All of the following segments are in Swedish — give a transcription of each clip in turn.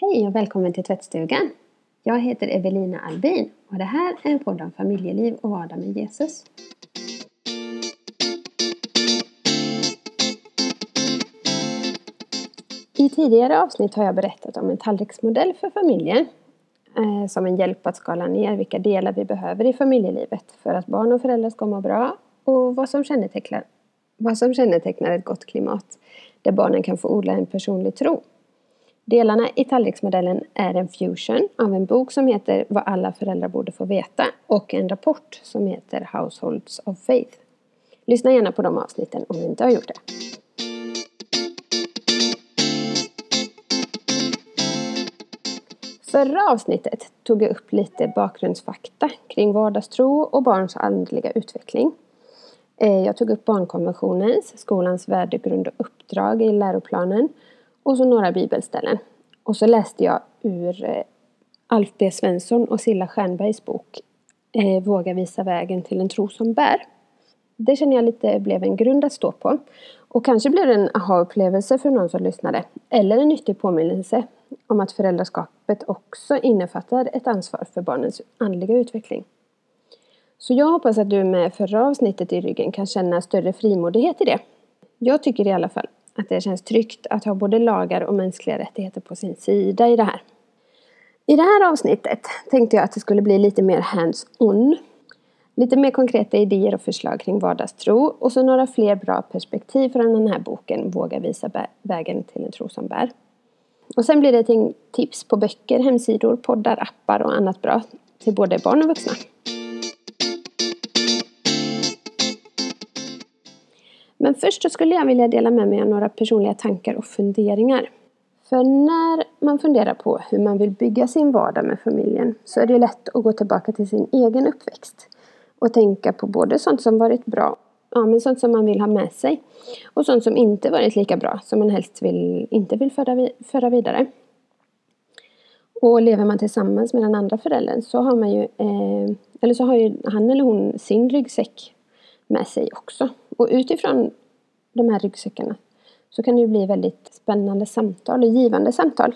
Hej och välkommen till tvättstugan! Jag heter Evelina Albin och det här är en podd om familjeliv och vardag med Jesus. I tidigare avsnitt har jag berättat om en tallriksmodell för familjer eh, som en hjälp att skala ner vilka delar vi behöver i familjelivet för att barn och föräldrar ska må bra och vad som kännetecknar, vad som kännetecknar ett gott klimat där barnen kan få odla en personlig tro. Delarna i tallriksmodellen är en fusion av en bok som heter Vad alla föräldrar borde få veta och en rapport som heter Households of Faith. Lyssna gärna på de avsnitten om ni inte har gjort det. Förra avsnittet tog jag upp lite bakgrundsfakta kring vardagstro och barns andliga utveckling. Eh, jag tog upp barnkonventionens, skolans värdegrund och uppdrag i läroplanen och så några bibelställen. Och så läste jag ur eh, Alf B Svensson och Silla Stjernbergs bok eh, Våga visa vägen till en tro som bär. Det känner jag lite blev en grund att stå på. Och kanske blev det en aha-upplevelse för någon som lyssnade. Eller en nyttig påminnelse om att föräldraskapet också innefattar ett ansvar för barnens andliga utveckling. Så jag hoppas att du med förra avsnittet i ryggen kan känna större frimodighet i det. Jag tycker i alla fall att det känns tryggt att ha både lagar och mänskliga rättigheter på sin sida i det här. I det här avsnittet tänkte jag att det skulle bli lite mer hands-on. Lite mer konkreta idéer och förslag kring vardagstro och så några fler bra perspektiv från den här boken Våga visa vägen till en tro som bär. Och sen blir det tips på böcker, hemsidor, poddar, appar och annat bra till både barn och vuxna. Men först så skulle jag vilja dela med mig av några personliga tankar och funderingar. För när man funderar på hur man vill bygga sin vardag med familjen så är det lätt att gå tillbaka till sin egen uppväxt och tänka på både sånt som varit bra, ja, men sånt som man vill ha med sig och sånt som inte varit lika bra, som man helst vill, inte vill föra, föra vidare. Och lever man tillsammans med den andra föräldern så har man ju, eh, eller så har ju han eller hon sin ryggsäck med sig också. Och utifrån de här ryggsäckarna så kan det ju bli väldigt spännande samtal och givande samtal.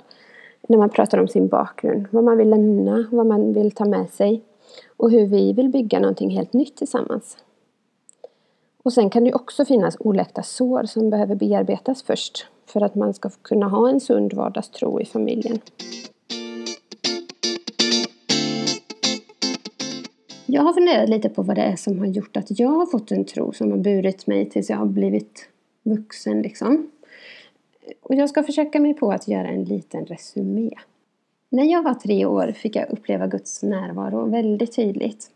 När man pratar om sin bakgrund, vad man vill lämna, vad man vill ta med sig och hur vi vill bygga någonting helt nytt tillsammans. Och sen kan det också finnas oläkta sår som behöver bearbetas först för att man ska kunna ha en sund vardagstro i familjen. Jag har funderat lite på vad det är som har gjort att jag har fått en tro som har burit mig tills jag har blivit vuxen liksom. Och jag ska försöka mig på att göra en liten resumé. När jag var tre år fick jag uppleva Guds närvaro väldigt tydligt.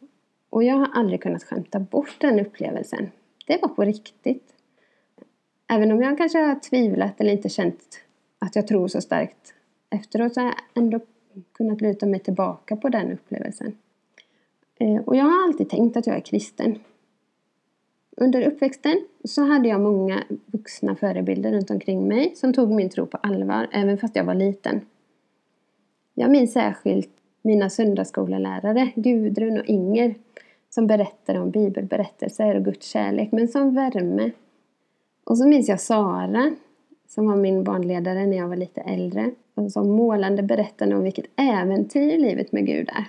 Och jag har aldrig kunnat skämta bort den upplevelsen. Det var på riktigt. Även om jag kanske har tvivlat eller inte känt att jag tror så starkt efteråt så har jag ändå kunnat luta mig tillbaka på den upplevelsen. Eh, och jag har alltid tänkt att jag är kristen. Under uppväxten så hade jag många vuxna förebilder runt omkring mig som tog min tro på allvar, även fast jag var liten. Jag minns särskilt mina söndagsskolelärare, Gudrun och Inger, som berättade om bibelberättelser och Guds kärlek, men som värme. Och så minns jag Sara, som var min barnledare när jag var lite äldre, och som målande berättade om vilket äventyr livet med Gud är.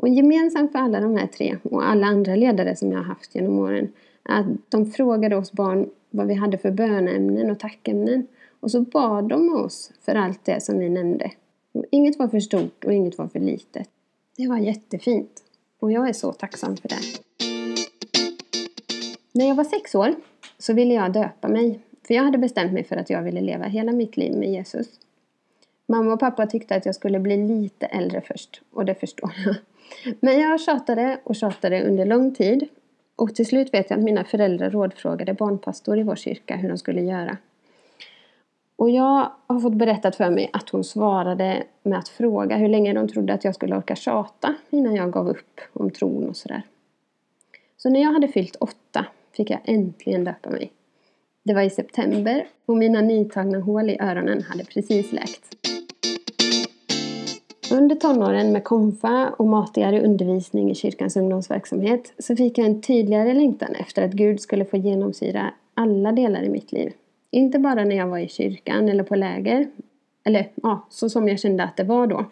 Och gemensamt för alla de här tre och alla andra ledare som jag har haft genom åren är att de frågade oss barn vad vi hade för bönämnen och tackämnen. Och så bad de oss för allt det som vi nämnde. Och inget var för stort och inget var för litet. Det var jättefint. Och jag är så tacksam för det. När jag var sex år så ville jag döpa mig. För jag hade bestämt mig för att jag ville leva hela mitt liv med Jesus. Mamma och pappa tyckte att jag skulle bli lite äldre först. Och det förstår jag. Men jag tjatade och tjatade under lång tid. Och till slut vet jag att mina föräldrar rådfrågade barnpastor i vår kyrka hur de skulle göra. Och jag har fått berättat för mig att hon svarade med att fråga hur länge de trodde att jag skulle orka tjata innan jag gav upp om tron och sådär. Så när jag hade fyllt åtta fick jag äntligen döpa mig. Det var i september och mina nytagna hål i öronen hade precis läkt. Under tonåren med konfa och matigare undervisning i kyrkans ungdomsverksamhet så fick jag en tydligare längtan efter att Gud skulle få genomsyra alla delar i mitt liv. Inte bara när jag var i kyrkan eller på läger, eller ja, så som jag kände att det var då.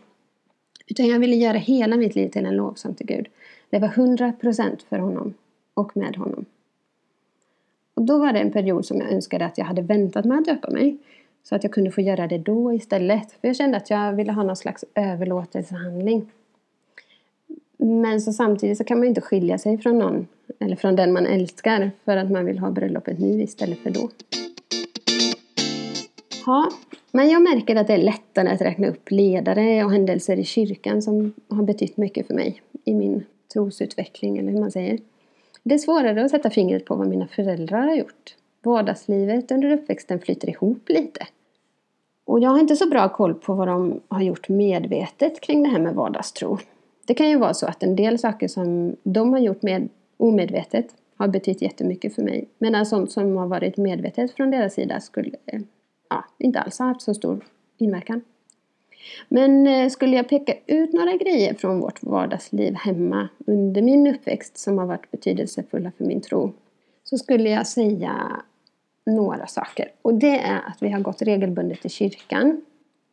Utan jag ville göra hela mitt liv till en lovsång till Gud. Det var hundra procent för honom och med honom. Och då var det en period som jag önskade att jag hade väntat med att döpa mig. Så att jag kunde få göra det då istället. För jag kände att jag ville ha någon slags överlåtelsehandling. Men så samtidigt så kan man inte skilja sig från någon, eller från den man älskar, för att man vill ha bröllopet nu istället för då. Ja, men jag märker att det är lättare att räkna upp ledare och händelser i kyrkan som har betytt mycket för mig i min trosutveckling, eller hur man säger. Det är svårare att sätta fingret på vad mina föräldrar har gjort. Vardagslivet under uppväxten flyter ihop lite. Och jag har inte så bra koll på vad de har gjort medvetet kring det här med vardagstro. Det kan ju vara så att en del saker som de har gjort med omedvetet har betytt jättemycket för mig. Medan sånt som har varit medvetet från deras sida skulle ja, inte alls ha haft så stor inverkan. Men eh, skulle jag peka ut några grejer från vårt vardagsliv hemma under min uppväxt som har varit betydelsefulla för min tro så skulle jag säga några saker. Och det är att vi har gått regelbundet till kyrkan.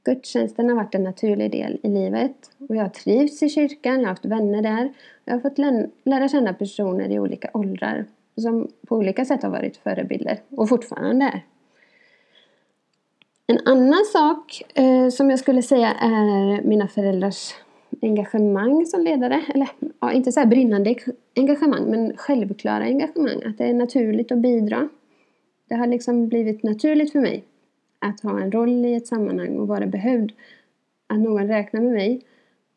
Gudstjänsten har varit en naturlig del i livet. Och jag har trivts i kyrkan, jag har haft vänner där. Jag har fått lära känna personer i olika åldrar som på olika sätt har varit förebilder och fortfarande är. En annan sak eh, som jag skulle säga är mina föräldrars engagemang som ledare. Eller ja, inte så brinnande engagemang, men självklara engagemang. Att det är naturligt att bidra. Det har liksom blivit naturligt för mig att ha en roll i ett sammanhang och vara behövd. Att någon räknar med mig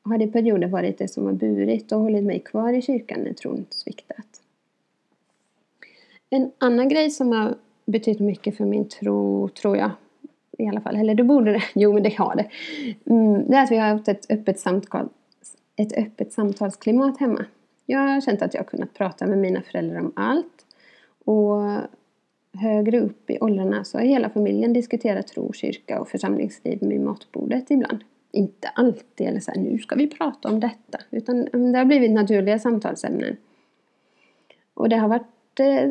har i perioder varit det som har burit och hållit mig kvar i kyrkan när tron sviktat. En annan grej som har betytt mycket för min tro, tror jag, i alla fall. Eller det borde det. Jo, men det har det. Mm, det är att vi har haft ett öppet, samtal, ett öppet samtalsklimat hemma. Jag har känt att jag har kunnat prata med mina föräldrar om allt. Och högre upp i åldrarna så har hela familjen diskuterat tro, kyrka och församlingsliv vid matbordet ibland. Inte alltid eller så här, nu ska vi prata om detta. Utan mm, det har blivit naturliga samtalsämnen. Och det har varit eh,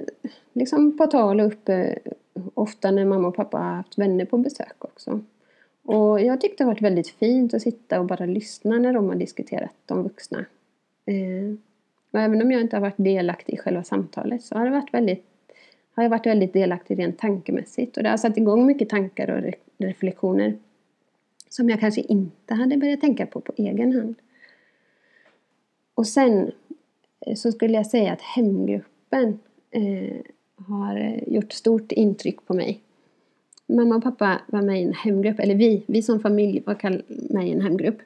liksom på tal och uppe eh, ofta när mamma och pappa har haft vänner på besök också. Och jag tyckte det har varit väldigt fint att sitta och bara lyssna när de har diskuterat de vuxna. Eh, och även om jag inte har varit delaktig i själva samtalet så har, det varit väldigt, har jag varit väldigt delaktig rent tankemässigt. Och det har satt igång mycket tankar och re reflektioner som jag kanske inte hade börjat tänka på på egen hand. Och sen eh, så skulle jag säga att hemgruppen eh, har eh, gjort stort intryck på mig. Mamma och pappa var med i en hemgrupp, eller vi, vi som familj var med i en hemgrupp.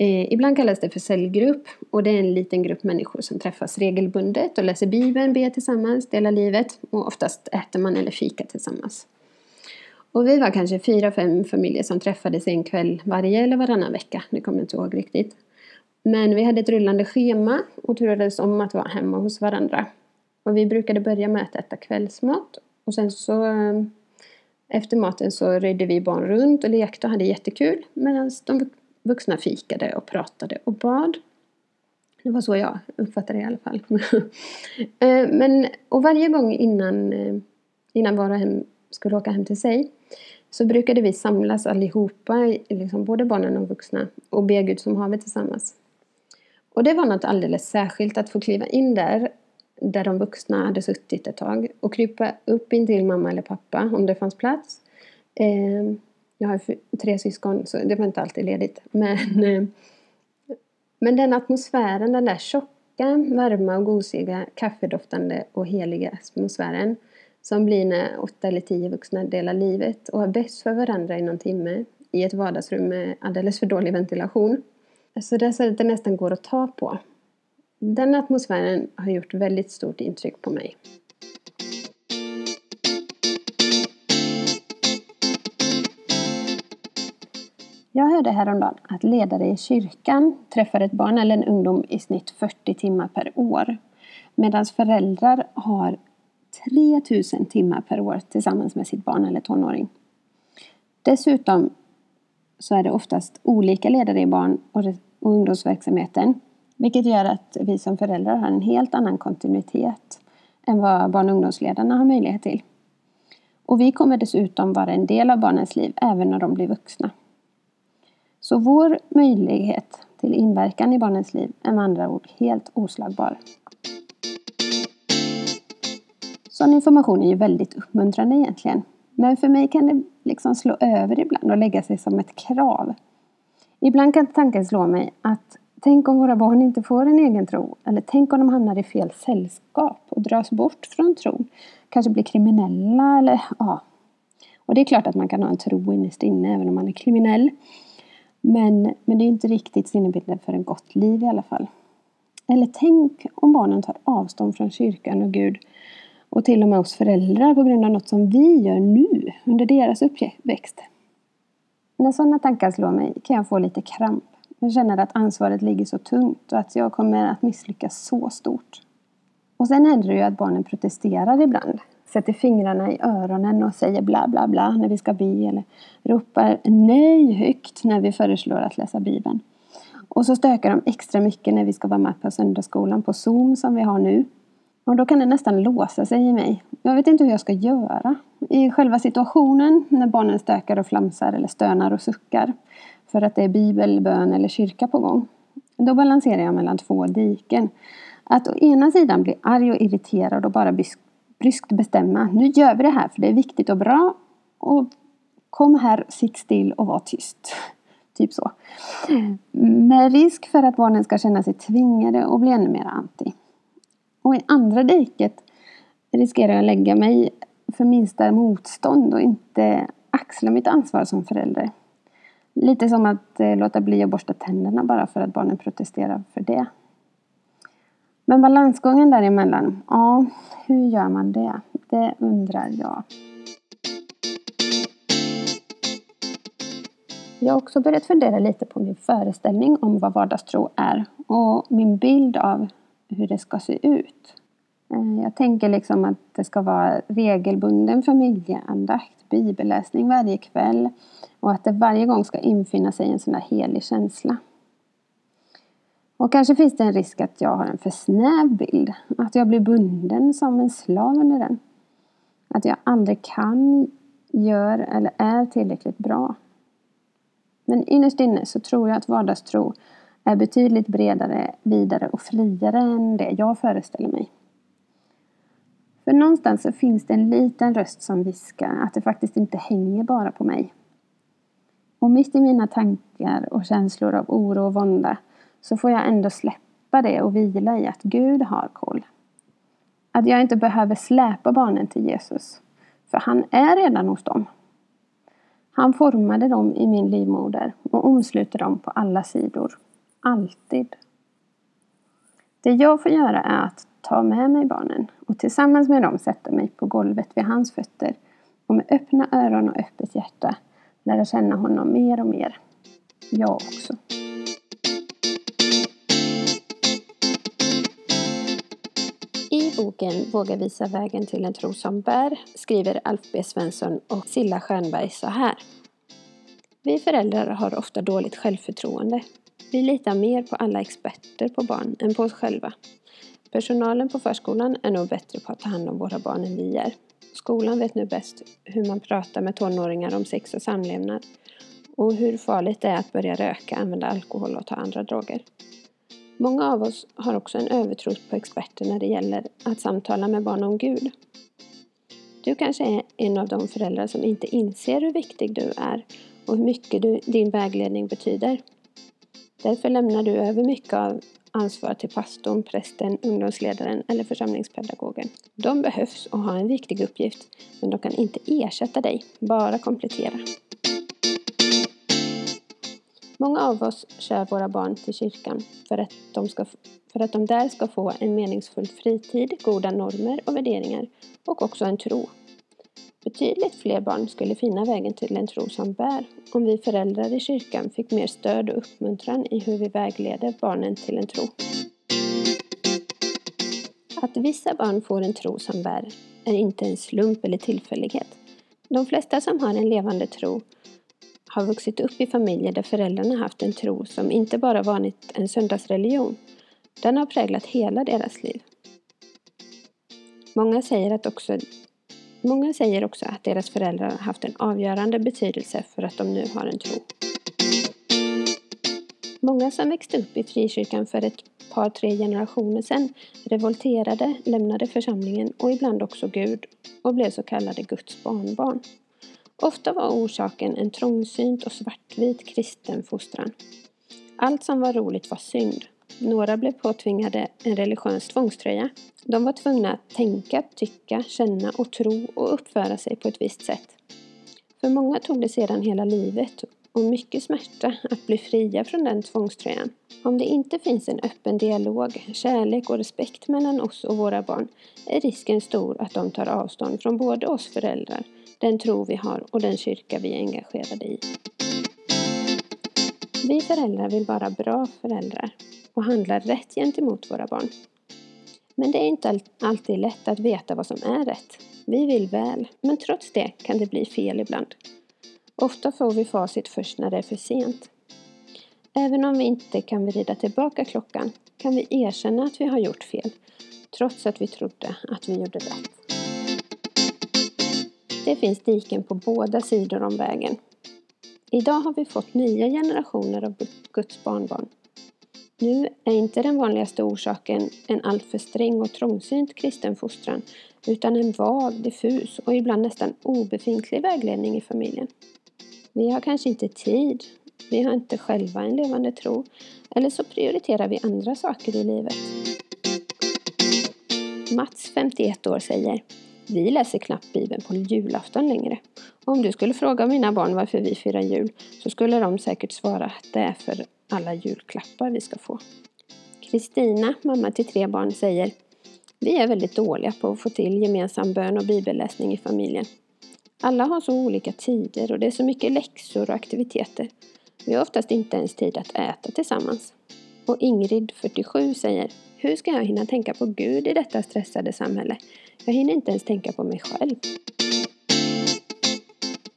Eh, ibland kallas det för cellgrupp och det är en liten grupp människor som träffas regelbundet och läser Bibeln, ber tillsammans, delar livet och oftast äter man eller fikar tillsammans. Och vi var kanske fyra, fem familjer som träffades en kväll varje eller varannan vecka, Nu kommer jag inte ihåg riktigt. Men vi hade ett rullande schema och turades om att vara hemma hos varandra. Och vi brukade börja med att äta kvällsmat och sen så eh, efter maten så röjde vi barn runt och lekte och hade jättekul medan de vuxna fikade och pratade och bad. Det var så jag uppfattade det i alla fall. Eh, men, och varje gång innan, eh, innan var och en skulle åka hem till sig så brukade vi samlas allihopa, liksom både barnen och vuxna, och be Gud som havet tillsammans. Och det var något alldeles särskilt att få kliva in där där de vuxna hade suttit ett tag och krypa upp in till mamma eller pappa om det fanns plats. Eh, jag har tre syskon så det var inte alltid ledigt. Men, eh, men den atmosfären, den där tjocka, varma och gosiga, kaffedoftande och heliga atmosfären som blir när åtta eller tio vuxna delar livet och har bäst för varandra i någon timme i ett vardagsrum med alldeles för dålig ventilation. Så det är så att det nästan går att ta på. Den atmosfären har gjort väldigt stort intryck på mig. Jag hörde häromdagen att ledare i kyrkan träffar ett barn eller en ungdom i snitt 40 timmar per år. Medan föräldrar har 3000 timmar per år tillsammans med sitt barn eller tonåring. Dessutom så är det oftast olika ledare i barn och ungdomsverksamheten vilket gör att vi som föräldrar har en helt annan kontinuitet än vad barn och ungdomsledarna har möjlighet till. Och vi kommer dessutom vara en del av barnens liv även när de blir vuxna. Så vår möjlighet till inverkan i barnens liv är med andra ord helt oslagbar. Sån information är ju väldigt uppmuntrande egentligen. Men för mig kan det liksom slå över ibland och lägga sig som ett krav. Ibland kan tanken slå mig att tänk om våra barn inte får en egen tro. Eller tänk om de hamnar i fel sällskap och dras bort från tron. Kanske blir kriminella eller ja. Och det är klart att man kan ha en tro innerst inne även om man är kriminell. Men, men det är inte riktigt sinnebilden för ett gott liv i alla fall. Eller tänk om barnen tar avstånd från kyrkan och Gud och till och med oss föräldrar på grund av något som vi gör nu under deras uppväxt. När sådana tankar slår mig kan jag få lite kramp. Jag känner att ansvaret ligger så tungt och att jag kommer att misslyckas så stort. Och sen händer det ju att barnen protesterar ibland. Sätter fingrarna i öronen och säger bla bla bla när vi ska be eller ropar nej högt när vi föreslår att läsa Bibeln. Och så stökar de extra mycket när vi ska vara med på söndagsskolan på Zoom som vi har nu. Och då kan det nästan låsa sig i mig. Jag vet inte hur jag ska göra. I själva situationen när barnen stökar och flamsar eller stönar och suckar för att det är bibel, bön eller kyrka på gång. Då balanserar jag mellan två diken. Att å ena sidan bli arg och irriterad och bara bryskt bestämma. Nu gör vi det här för det är viktigt och bra. Och kom här, sitt still och var tyst. Typ så. Med risk för att barnen ska känna sig tvingade och bli ännu mer anti. Och i andra diket riskerar jag att lägga mig för minsta motstånd och inte axla mitt ansvar som förälder. Lite som att eh, låta bli att borsta tänderna bara för att barnen protesterar för det. Men balansgången däremellan, ja, hur gör man det? Det undrar jag. Jag har också börjat fundera lite på min föreställning om vad vardagstro är och min bild av hur det ska se ut. Eh, jag tänker liksom att det ska vara regelbunden familjeandakt, bibelläsning varje kväll och att det varje gång ska infinna sig en sån där helig känsla. Och kanske finns det en risk att jag har en för snäv bild, att jag blir bunden som en slav under den. Att jag aldrig kan, gör eller är tillräckligt bra. Men innerst inne så tror jag att vardagstro är betydligt bredare, vidare och friare än det jag föreställer mig. För någonstans så finns det en liten röst som viskar att det faktiskt inte hänger bara på mig. Och mitt i mina tankar och känslor av oro och vånda så får jag ändå släppa det och vila i att Gud har koll. Att jag inte behöver släpa barnen till Jesus, för han är redan hos dem. Han formade dem i min livmoder och omsluter dem på alla sidor. Alltid. Det jag får göra är att ta med mig barnen och tillsammans med dem sätta mig på golvet vid hans fötter och med öppna öron och öppet hjärta lära känna honom mer och mer. Jag också. Boken Våga visa vägen till en tro som bär skriver Alf B Svensson och Silla Stjernberg så här. Vi föräldrar har ofta dåligt självförtroende. Vi litar mer på alla experter på barn än på oss själva. Personalen på förskolan är nog bättre på att ta hand om våra barn än vi är. Skolan vet nu bäst hur man pratar med tonåringar om sex och samlevnad och hur farligt det är att börja röka, använda alkohol och ta andra droger. Många av oss har också en övertro på experter när det gäller att samtala med barn om Gud. Du kanske är en av de föräldrar som inte inser hur viktig du är och hur mycket du, din vägledning betyder. Därför lämnar du över mycket av ansvar till pastorn, prästen, ungdomsledaren eller församlingspedagogen. De behövs och har en viktig uppgift, men de kan inte ersätta dig, bara komplettera. Många av oss kör våra barn till kyrkan för att, de ska, för att de där ska få en meningsfull fritid, goda normer och värderingar och också en tro. Betydligt fler barn skulle finna vägen till en tro som bär om vi föräldrar i kyrkan fick mer stöd och uppmuntran i hur vi vägleder barnen till en tro. Att vissa barn får en tro som bär är inte en slump eller tillfällighet. De flesta som har en levande tro har vuxit upp i familjer där föräldrarna haft en tro som inte bara varit en söndagsreligion. Den har präglat hela deras liv. Många säger att också Många säger också att deras föräldrar haft en avgörande betydelse för att de nu har en tro. Många som växte upp i frikyrkan för ett par, tre generationer sedan revolterade, lämnade församlingen och ibland också Gud och blev så kallade Guds barnbarn. Ofta var orsaken en trångsynt och svartvit kristen fostran. Allt som var roligt var synd. Några blev påtvingade en religiös tvångströja. De var tvungna att tänka, tycka, känna och tro och uppföra sig på ett visst sätt. För många tog det sedan hela livet och mycket smärta att bli fria från den tvångströjan. Om det inte finns en öppen dialog, kärlek och respekt mellan oss och våra barn är risken stor att de tar avstånd från både oss föräldrar, den tro vi har och den kyrka vi är engagerade i. Vi föräldrar vill vara bra föräldrar och handla rätt gentemot våra barn. Men det är inte alltid lätt att veta vad som är rätt. Vi vill väl, men trots det kan det bli fel ibland. Ofta får vi facit först när det är för sent. Även om vi inte kan vrida tillbaka klockan kan vi erkänna att vi har gjort fel, trots att vi trodde att vi gjorde rätt. Det finns diken på båda sidor om vägen. Idag har vi fått nya generationer av Guds barnbarn. Nu är inte den vanligaste orsaken en alltför sträng och trångsynt kristen fostran, utan en vag, diffus och ibland nästan obefintlig vägledning i familjen. Vi har kanske inte tid, vi har inte själva en levande tro, eller så prioriterar vi andra saker i livet. Mats, 51 år, säger vi läser knappt Bibeln på julafton längre. Om du skulle fråga mina barn varför vi firar jul så skulle de säkert svara att det är för alla julklappar vi ska få. Kristina, mamma till tre barn, säger Vi är väldigt dåliga på att få till gemensam bön och bibelläsning i familjen. Alla har så olika tider och det är så mycket läxor och aktiviteter. Vi har oftast inte ens tid att äta tillsammans. Och Ingrid, 47, säger hur ska jag hinna tänka på Gud i detta stressade samhälle? Jag hinner inte ens tänka på mig själv.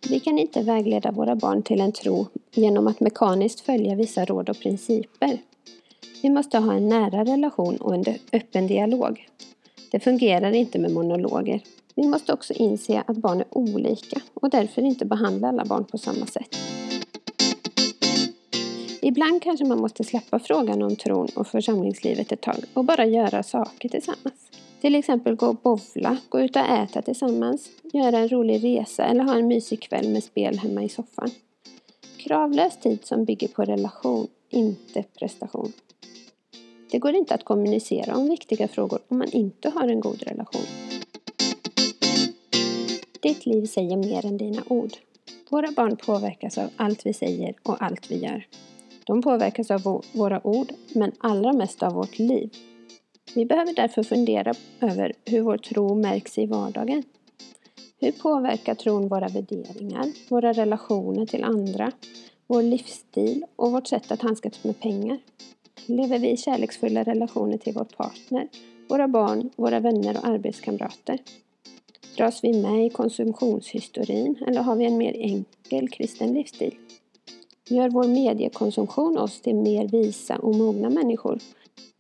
Vi kan inte vägleda våra barn till en tro genom att mekaniskt följa vissa råd och principer. Vi måste ha en nära relation och en öppen dialog. Det fungerar inte med monologer. Vi måste också inse att barn är olika och därför inte behandla alla barn på samma sätt. Ibland kanske man måste släppa frågan om tron och församlingslivet ett tag och bara göra saker tillsammans. Till exempel gå och bovla, gå ut och äta tillsammans, göra en rolig resa eller ha en mysig kväll med spel hemma i soffan. Kravlös tid som bygger på relation, inte prestation. Det går inte att kommunicera om viktiga frågor om man inte har en god relation. Ditt liv säger mer än dina ord. Våra barn påverkas av allt vi säger och allt vi gör. De påverkas av våra ord, men allra mest av vårt liv. Vi behöver därför fundera över hur vår tro märks i vardagen. Hur påverkar tron våra värderingar, våra relationer till andra, vår livsstil och vårt sätt att handskas med pengar? Lever vi i kärleksfulla relationer till vår partner, våra barn, våra vänner och arbetskamrater? Dras vi med i konsumtionshysterin eller har vi en mer enkel kristen livsstil? Gör vår mediekonsumtion oss till mer visa och mogna människor?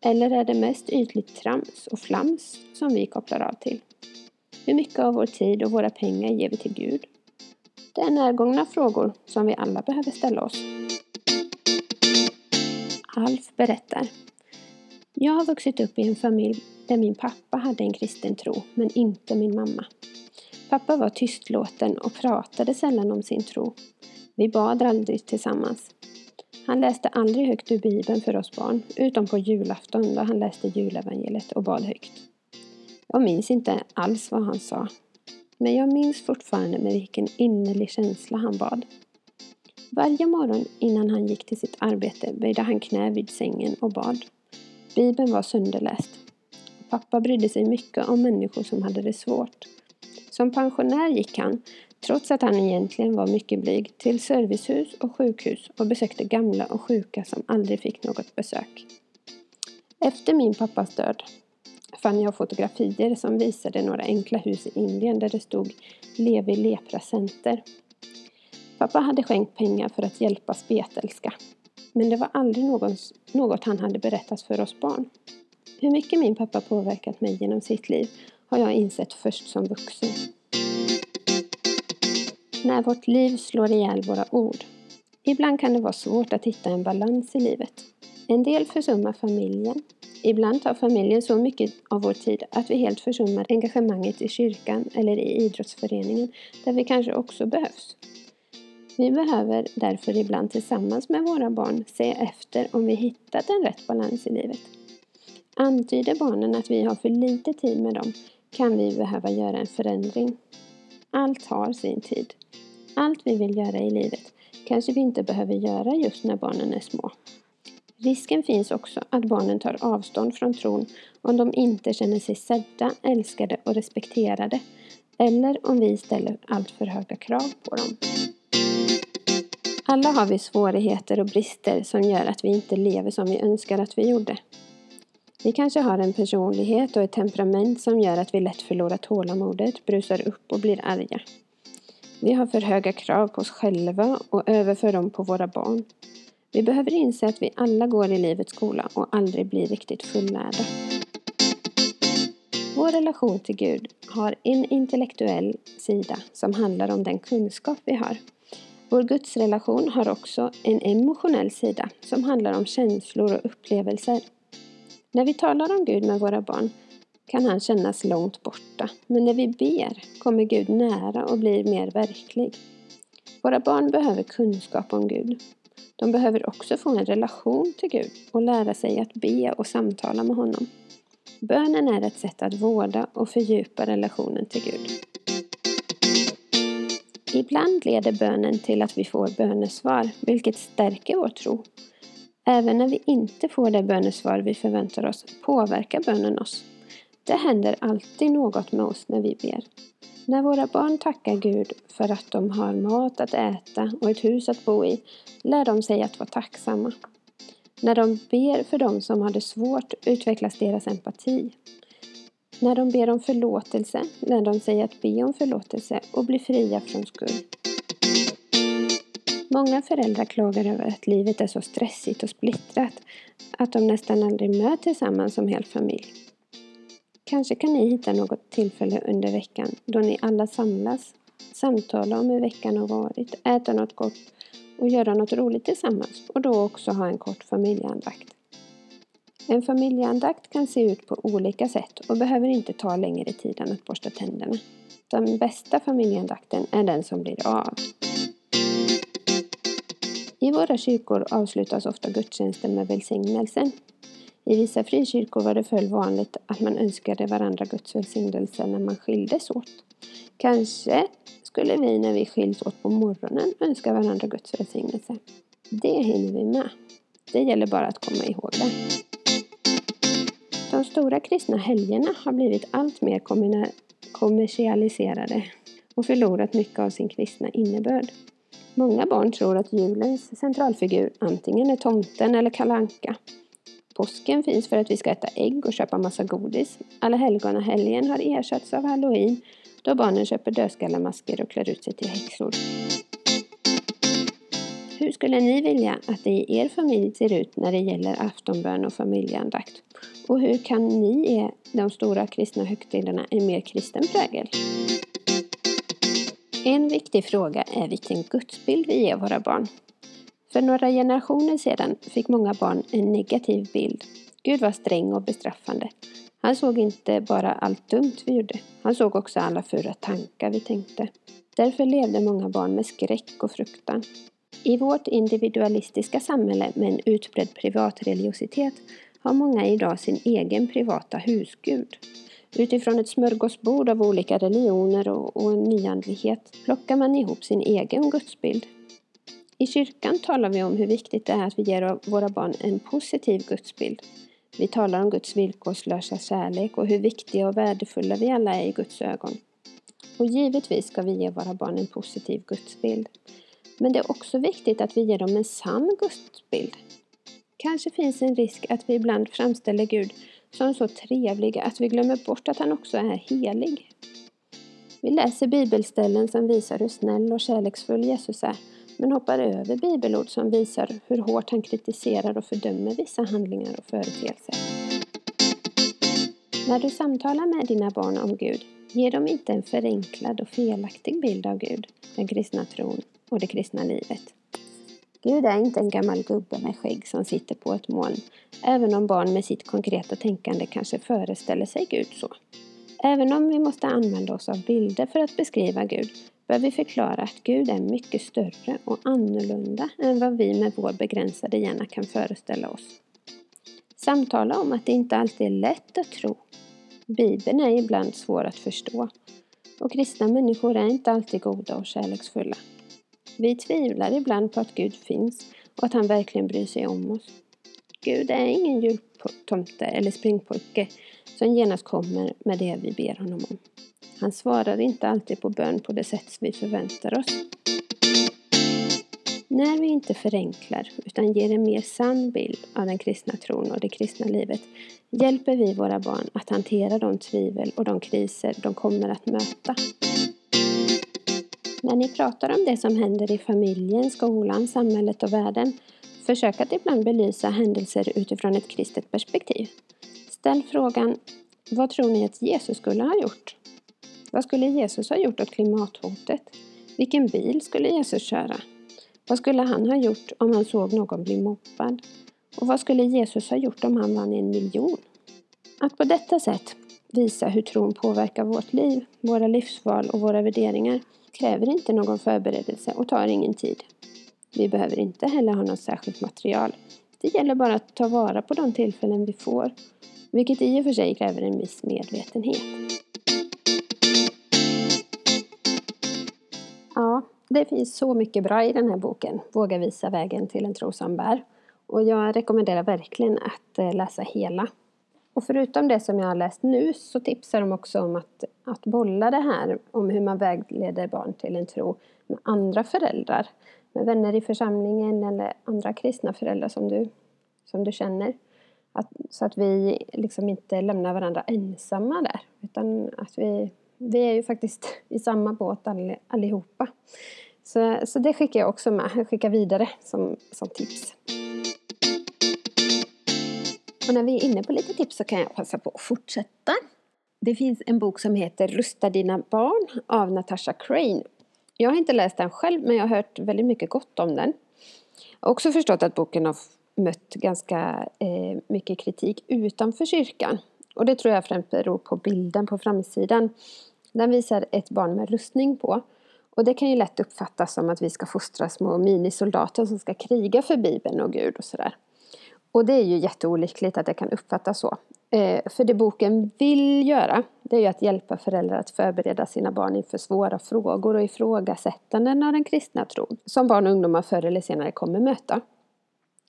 Eller är det mest ytligt trams och flams som vi kopplar av till? Hur mycket av vår tid och våra pengar ger vi till Gud? Det är närgångna frågor som vi alla behöver ställa oss. Alf berättar. Jag har vuxit upp i en familj där min pappa hade en kristen tro, men inte min mamma. Pappa var tystlåten och pratade sällan om sin tro. Vi bad aldrig tillsammans. Han läste aldrig högt ur Bibeln för oss barn, utom på julafton då han läste julevangeliet och bad högt. Jag minns inte alls vad han sa, men jag minns fortfarande med vilken innerlig känsla han bad. Varje morgon innan han gick till sitt arbete böjde han knä vid sängen och bad. Bibeln var sönderläst. Pappa brydde sig mycket om människor som hade det svårt. Som pensionär gick han, trots att han egentligen var mycket blyg, till servicehus och sjukhus och besökte gamla och sjuka som aldrig fick något besök. Efter min pappas död fann jag fotografier som visade några enkla hus i Indien där det stod Levi Lepra Center. Pappa hade skänkt pengar för att hjälpa spetälska. Men det var aldrig någons, något han hade berättat för oss barn. Hur mycket min pappa påverkat mig genom sitt liv har jag insett först som vuxen. När vårt liv slår ihjäl våra ord. Ibland kan det vara svårt att hitta en balans i livet. En del försummar familjen. Ibland tar familjen så mycket av vår tid att vi helt försummar engagemanget i kyrkan eller i idrottsföreningen, där vi kanske också behövs. Vi behöver därför ibland tillsammans med våra barn se efter om vi hittat en rätt balans i livet. Antyder barnen att vi har för lite tid med dem kan vi behöva göra en förändring. Allt har sin tid. Allt vi vill göra i livet kanske vi inte behöver göra just när barnen är små. Risken finns också att barnen tar avstånd från tron om de inte känner sig sedda, älskade och respekterade eller om vi ställer alltför höga krav på dem. Alla har vi svårigheter och brister som gör att vi inte lever som vi önskar att vi gjorde. Vi kanske har en personlighet och ett temperament som gör att vi lätt förlorar tålamodet, brusar upp och blir arga. Vi har för höga krav på oss själva och överför dem på våra barn. Vi behöver inse att vi alla går i livets skola och aldrig blir riktigt fullärda. Vår relation till Gud har en intellektuell sida som handlar om den kunskap vi har. Vår gudsrelation har också en emotionell sida som handlar om känslor och upplevelser. När vi talar om Gud med våra barn kan han kännas långt borta, men när vi ber kommer Gud nära och blir mer verklig. Våra barn behöver kunskap om Gud. De behöver också få en relation till Gud och lära sig att be och samtala med honom. Bönen är ett sätt att vårda och fördjupa relationen till Gud. Ibland leder bönen till att vi får bönesvar, vilket stärker vår tro. Även när vi inte får det bönesvar vi förväntar oss påverkar bönen oss. Det händer alltid något med oss när vi ber. När våra barn tackar Gud för att de har mat att äta och ett hus att bo i lär de sig att vara tacksamma. När de ber för dem som har det svårt utvecklas deras empati. När de ber om förlåtelse lär de sig att be om förlåtelse och bli fria från skuld. Många föräldrar klagar över att livet är så stressigt och splittrat att de nästan aldrig möts tillsammans som hel familj. Kanske kan ni hitta något tillfälle under veckan då ni alla samlas, samtalar om hur veckan har varit, äta något gott och göra något roligt tillsammans och då också ha en kort familjeandakt. En familjeandakt kan se ut på olika sätt och behöver inte ta längre tid än att borsta tänderna. Den bästa familjeandakten är den som blir av. I våra kyrkor avslutas ofta gudstjänsten med välsignelsen. I vissa frikyrkor var det förr vanligt att man önskade varandra Guds välsignelse när man skildes åt. Kanske skulle vi när vi skiljs åt på morgonen önska varandra Guds välsignelse. Det hinner vi med. Det gäller bara att komma ihåg det. De stora kristna helgerna har blivit allt mer kommersialiserade och förlorat mycket av sin kristna innebörd. Många barn tror att julens centralfigur antingen är tomten eller kalanka. Påsken finns för att vi ska äta ägg och köpa massa godis. Alla helgen har ersatts av halloween då barnen köper dödskallemasker och klär ut sig till häxor. Hur skulle ni vilja att det i er familj ser ut när det gäller aftonbön och familjeandakt? Och hur kan ni ge de stora kristna högtiderna en mer kristen prägel? En viktig fråga är vilken gudsbild vi ger våra barn. För några generationer sedan fick många barn en negativ bild. Gud var sträng och bestraffande. Han såg inte bara allt dumt vi gjorde. Han såg också alla fula tankar vi tänkte. Därför levde många barn med skräck och fruktan. I vårt individualistiska samhälle med en utbredd privatreligiositet har många idag sin egen privata husgud. Utifrån ett smörgåsbord av olika religioner och, och nyandlighet plockar man ihop sin egen gudsbild. I kyrkan talar vi om hur viktigt det är att vi ger våra barn en positiv gudsbild. Vi talar om Guds villkorslösa kärlek och hur viktiga och värdefulla vi alla är i Guds ögon. Och givetvis ska vi ge våra barn en positiv gudsbild. Men det är också viktigt att vi ger dem en sann gudsbild. Kanske finns en risk att vi ibland framställer Gud som så trevliga att vi glömmer bort att han också är helig. Vi läser bibelställen som visar hur snäll och kärleksfull Jesus är men hoppar över bibelord som visar hur hårt han kritiserar och fördömer vissa handlingar och företeelser. När du samtalar med dina barn om Gud, ge dem inte en förenklad och felaktig bild av Gud. den kristna tron och det kristna livet. Gud är inte en gammal gubbe med skägg som sitter på ett moln, även om barn med sitt konkreta tänkande kanske föreställer sig Gud så. Även om vi måste använda oss av bilder för att beskriva Gud, bör vi förklara att Gud är mycket större och annorlunda än vad vi med vår begränsade hjärna kan föreställa oss. Samtala om att det inte alltid är lätt att tro. Bibeln är ibland svår att förstå. Och kristna människor är inte alltid goda och kärleksfulla. Vi tvivlar ibland på att Gud finns och att han verkligen bryr sig om oss. Gud är ingen jultomte eller springpojke som genast kommer med det vi ber honom om. Han svarar inte alltid på bön på det sätt vi förväntar oss. När vi inte förenklar utan ger en mer sann bild av den kristna tron och det kristna livet hjälper vi våra barn att hantera de tvivel och de kriser de kommer att möta. När ni pratar om det som händer i familjen, skolan, samhället och världen, försök att ibland belysa händelser utifrån ett kristet perspektiv. Ställ frågan Vad tror ni att Jesus skulle ha gjort? Vad skulle Jesus ha gjort åt klimathotet? Vilken bil skulle Jesus köra? Vad skulle han ha gjort om han såg någon bli mobbad? Och vad skulle Jesus ha gjort om han vann en miljon? Att på detta sätt visa hur tron påverkar vårt liv, våra livsval och våra värderingar kräver inte någon förberedelse och tar ingen tid. Vi behöver inte heller ha något särskilt material. Det gäller bara att ta vara på de tillfällen vi får, vilket i och för sig kräver en viss medvetenhet. Ja, det finns så mycket bra i den här boken, Våga visa vägen till en tro som bär. Och jag rekommenderar verkligen att eh, läsa hela. Och förutom det som jag har läst nu så tipsar de också om att, att bolla det här om hur man vägleder barn till en tro med andra föräldrar. Med vänner i församlingen eller andra kristna föräldrar som du, som du känner. Att, så att vi liksom inte lämnar varandra ensamma där. Utan att vi, vi är ju faktiskt i samma båt all, allihopa. Så, så det skickar jag också med. Jag skickar vidare som, som tips. Och när vi är inne på lite tips så kan jag passa på att fortsätta. Det finns en bok som heter Rusta dina barn av Natasha Crane. Jag har inte läst den själv men jag har hört väldigt mycket gott om den. Jag har också förstått att boken har mött ganska eh, mycket kritik utanför kyrkan. Och det tror jag främst beror på bilden på framsidan. Den visar ett barn med rustning på. Och det kan ju lätt uppfattas som att vi ska fostra små minisoldater som ska kriga för Bibeln och Gud och sådär. Och det är ju jätteolyckligt att det kan uppfattas så. Eh, för det boken vill göra, det är ju att hjälpa föräldrar att förbereda sina barn inför svåra frågor och ifrågasättanden av den kristna tron, som barn och ungdomar förr eller senare kommer möta.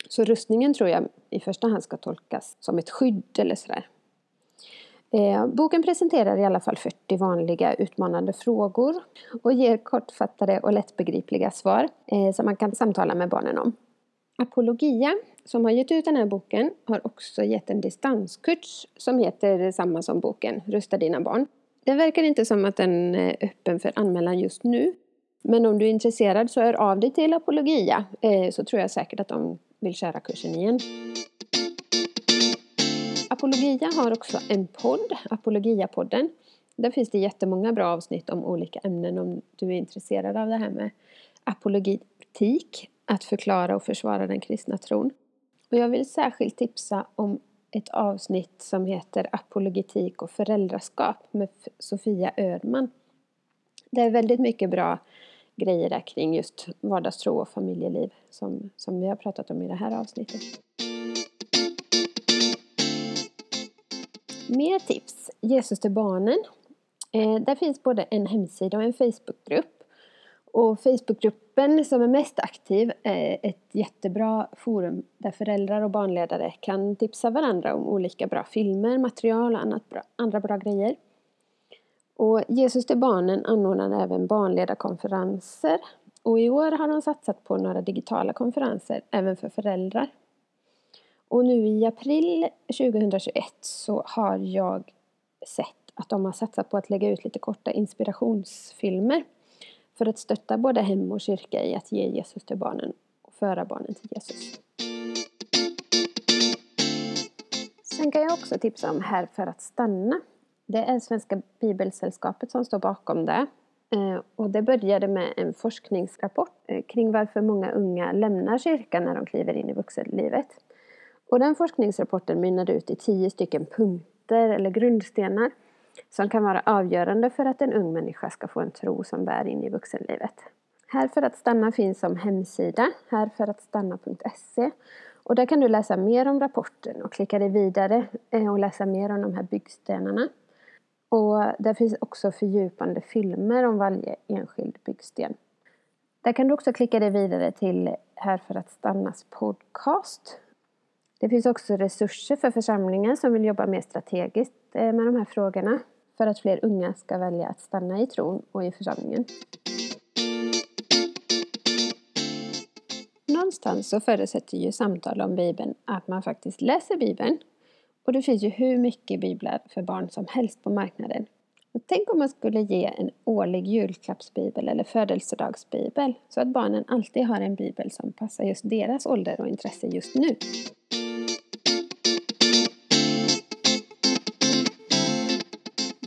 Så rustningen tror jag i första hand ska tolkas som ett skydd eller sådär. Eh, boken presenterar i alla fall 40 vanliga utmanande frågor och ger kortfattade och lättbegripliga svar eh, som man kan samtala med barnen om. Apologia, som har gett ut den här boken, har också gett en distanskurs som heter samma som boken, Rusta dina barn. Det verkar inte som att den är öppen för anmälan just nu. Men om du är intresserad så hör av dig till Apologia eh, så tror jag säkert att de vill köra kursen igen. Apologia har också en podd, Apologia-podden. Där finns det jättemånga bra avsnitt om olika ämnen om du är intresserad av det här med apologetik att förklara och försvara den kristna tron. Och jag vill särskilt tipsa om ett avsnitt som heter Apologetik och föräldraskap med Sofia Ödman. Det är väldigt mycket bra grejer där kring just vardagstro och familjeliv som, som vi har pratat om i det här avsnittet. Mer tips! Jesus till barnen. Eh, där finns både en hemsida och en Facebookgrupp och Facebookgruppen som är mest aktiv är ett jättebra forum där föräldrar och barnledare kan tipsa varandra om olika bra filmer, material och annat bra, andra bra grejer. Och Jesus till barnen anordnar även barnledarkonferenser och i år har de satsat på några digitala konferenser även för föräldrar. Och nu i april 2021 så har jag sett att de har satsat på att lägga ut lite korta inspirationsfilmer för att stötta både hem och kyrka i att ge Jesus till barnen och föra barnen till Jesus. Sen kan jag också tipsa om Här för att stanna. Det är Svenska Bibelsällskapet som står bakom det. Eh, och det började med en forskningsrapport eh, kring varför många unga lämnar kyrkan när de kliver in i vuxenlivet. Och den forskningsrapporten mynnade ut i tio stycken punkter eller grundstenar som kan vara avgörande för att en ung människa ska få en tro som bär in i vuxenlivet. Här för att stanna finns som hemsida, härförattstanna.se och där kan du läsa mer om rapporten och klicka dig vidare eh, och läsa mer om de här byggstenarna. Och där finns också fördjupande filmer om varje enskild byggsten. Där kan du också klicka dig vidare till Här för att stannas podcast. Det finns också resurser för församlingen som vill jobba mer strategiskt eh, med de här frågorna för att fler unga ska välja att stanna i tron och i församlingen. Någonstans så förutsätter ju samtal om Bibeln att man faktiskt läser Bibeln. Och det finns ju hur mycket biblar för barn som helst på marknaden. Och tänk om man skulle ge en årlig julklappsbibel eller födelsedagsbibel så att barnen alltid har en bibel som passar just deras ålder och intresse just nu.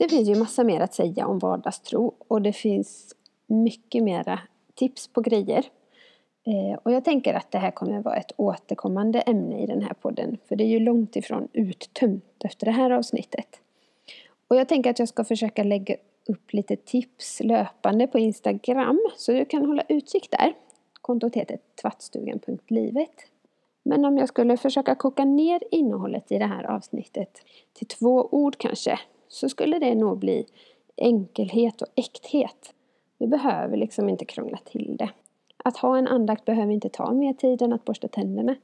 Det finns ju massa mer att säga om vardagstro och det finns mycket mera tips på grejer. Eh, och jag tänker att det här kommer vara ett återkommande ämne i den här podden. För det är ju långt ifrån uttömt efter det här avsnittet. Och jag tänker att jag ska försöka lägga upp lite tips löpande på Instagram. Så du kan hålla utkik där. Kontot heter tvattstugan.livet. Men om jag skulle försöka koka ner innehållet i det här avsnittet till två ord kanske. Så skulle det nog bli enkelhet och äkthet. Vi behöver liksom inte krångla till det. Att ha en andakt behöver inte ta mer tid än att borsta tänderna.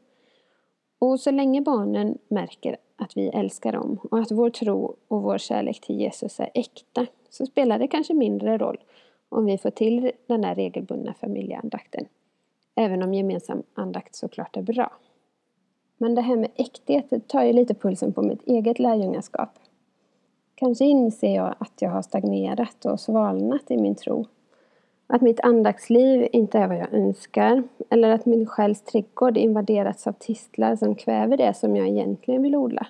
Och så länge barnen märker att vi älskar dem och att vår tro och vår kärlek till Jesus är äkta så spelar det kanske mindre roll om vi får till den där regelbundna familjeandakten. Även om gemensam andakt såklart är bra. Men det här med äkthet tar ju lite pulsen på mitt eget lärjungaskap. Kanske inser jag att jag har stagnerat och svalnat i min tro att mitt andaktsliv inte är vad jag önskar. Eller att min själs trädgård invaderats av tistlar som kväver det som jag egentligen vill odla.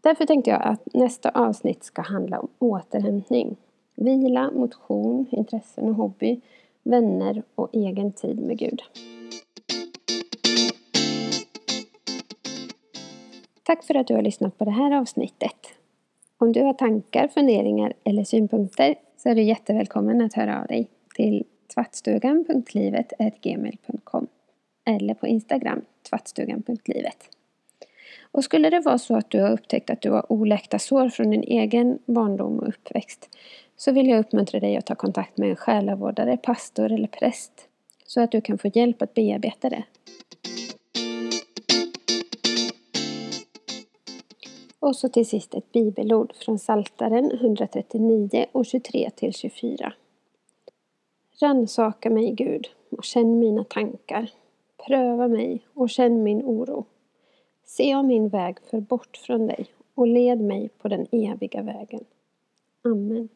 Därför tänkte jag att nästa avsnitt ska handla om återhämtning. Vila, motion, intressen och hobby, vänner och egen tid med Gud. Tack för att du har lyssnat på det här avsnittet. Om du har tankar, funderingar eller synpunkter så är du jättevälkommen att höra av dig till tvattstugan.livet.gmail.com eller på Instagram tvattstugan.livet. Och skulle det vara så att du har upptäckt att du har oläkta sår från din egen barndom och uppväxt så vill jag uppmuntra dig att ta kontakt med en själavårdare, pastor eller präst så att du kan få hjälp att bearbeta det. Och så till sist ett bibelord från Saltaren 139 och 23 till 24. Rannsaka mig, Gud, och känn mina tankar. Pröva mig och känn min oro. Se om min väg för bort från dig och led mig på den eviga vägen. Amen.